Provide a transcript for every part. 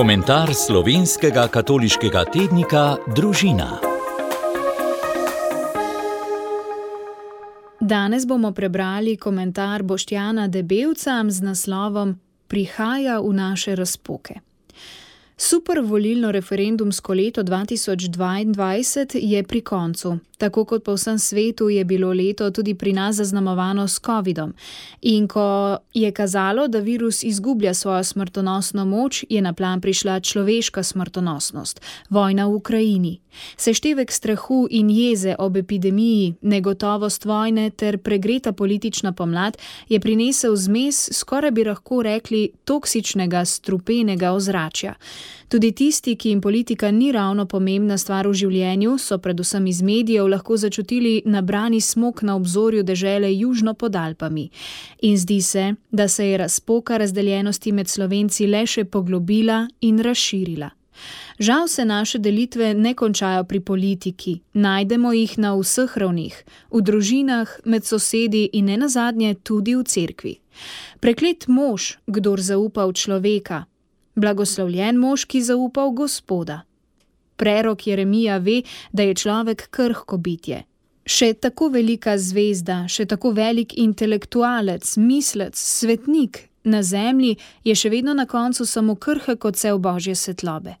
Komentar slovenskega katoliškega tednika Družina. Danes bomo prebrali komentar Boštjana Debelca z naslovom Prihaja v naše razpoke. Super volilno referendumsko leto 2022 je pri koncu. Tako kot po vsem svetu je bilo leto tudi pri nas zaznamovano s COVID-om. In ko je kazalo, da virus izgublja svojo smrtonosno moč, je na plan prišla človeška smrtonosnost - vojna v Ukrajini. Seštevek strahu in jeze ob epidemiji, negotovost vojne ter pregreta politična pomlad je prinesel zmes, skoraj bi lahko rekli, toksičnega, strupenega ozračja. Tudi tisti, ki jim politika ni ravno pomembna stvar v življenju, so predvsem iz medijev lahko začutili nabrani smog na obzorju dežele južno pod Alpami. In zdi se, da se je razpoka razdeljenosti med slovenci le še poglobila in razširila. Žal se naše delitve ne končajo pri politiki, najdemo jih na vseh ravnih, v družinah, med sosedi in ne nazadnje tudi v cerkvi. Preklet mož, kdor zaupa v človeka, blagoslovljen mož, ki zaupa v Gospoda. Prerok Jeremija ve, da je človek krhko bitje. Še tako velika zvezda, še tako velik intelektualec, mislec, svetnik na zemlji je še vedno na koncu samo krhek kot vse v božje svetlobe.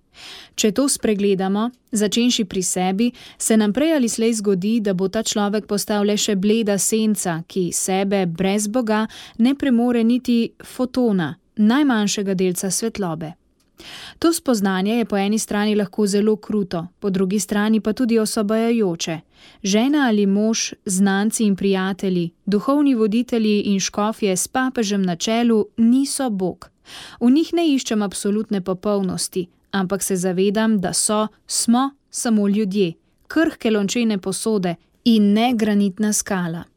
Če to spregledamo, začenši pri sebi, se nam prej ali slej zgodi, da bo ta človek postal le še bleda senca, ki sebe brez Boga ne premore niti fotona, najmanjšega delca svetlobe. To spoznanje je po eni strani lahko zelo kruto, po drugi strani pa tudi osobajajoče. Žena ali mož, znanci in prijatelji, duhovni voditelji in škofje s papežem na čelu niso Bog. V njih ne iščem absolutne popolnosti, ampak se zavedam, da so, smo samo ljudje, krhke lončene posode in ne granitna skala.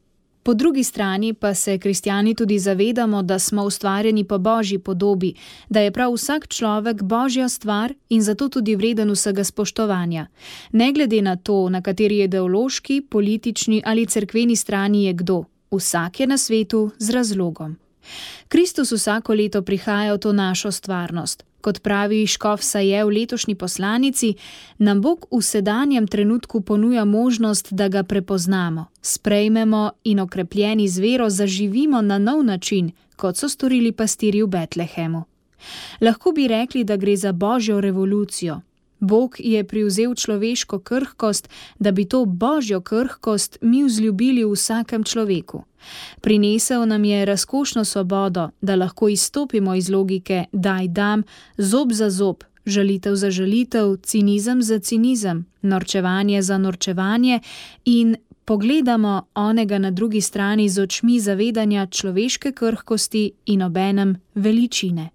Po drugi strani pa se kristijani tudi zavedamo, da smo ustvarjeni po božji podobi, da je prav vsak človek božja stvar in zato tudi vreden vsega spoštovanja. Ne glede na to, na kateri ideološki, politični ali cerkveni strani je kdo, vsak je na svetu z razlogom. Kristus vsako leto prihaja v to našo stvarnost, Kot pravi Škof Saje v letošnji poslanici, nam Bog v sedanjem trenutku ponuja možnost, da ga prepoznamo, sprejmemo in okrepljeni z vero zaživimo na nov način, kot so storili pastiri v Betlehemu. Lahko bi rekli, da gre za božjo revolucijo, Bog je privzel človeško krhkost, da bi to božjo krhkost mi vzljubili v vsakem človeku. Prinesel nam je razkošno svobodo, da lahko izstopimo iz logike daj dam, zob za zob, žalitev za žalitev, cinizem za cinizem, norčevanje za norčevanje in pogledamo onega na drugi strani z očmi zavedanja človeške krhkosti in obenem veličine.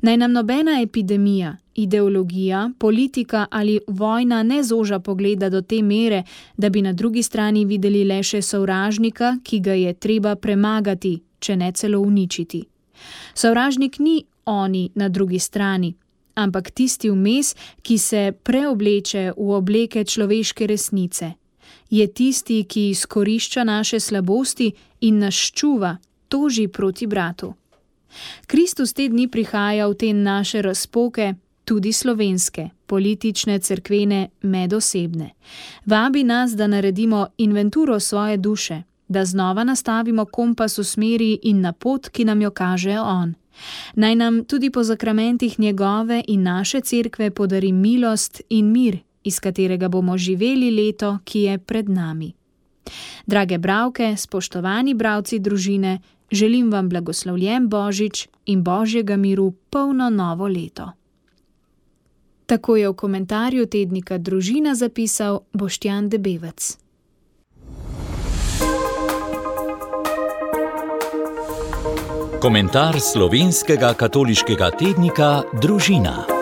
Naj nam nobena epidemija, ideologija, politika ali vojna ne zoža pogleda do te mere, da bi na drugi strani videli le še sovražnika, ki ga je treba premagati, če ne celo uničiti. Sovražnik ni oni na drugi strani, ampak tisti vmes, ki se preobleče v obleke človeške resnice. Je tisti, ki izkorišča naše slabosti in nas čuva, toži proti bratu. Kristus te dni prihaja v te naše razpoke, tudi slovenske, politične, cerkvene, medosebne. Vabi nas, da naredimo inventuro svoje duše, da znova nastavimo kompas v smeri in na pot, ki nam jo kaže On. Naj nam tudi po zakramentih njegove in naše cerkve podari milost in mir, iz katerega bomo živeli leto, ki je pred nami. Drage bravke, spoštovani bravci družine, želim vam blagoslovljen Božič in Božjega miru polno novo leto. Tako je v komentarju tednika Družina zapisal Boštjan Debevec. Komentar slovenskega katoliškega tednika Družina.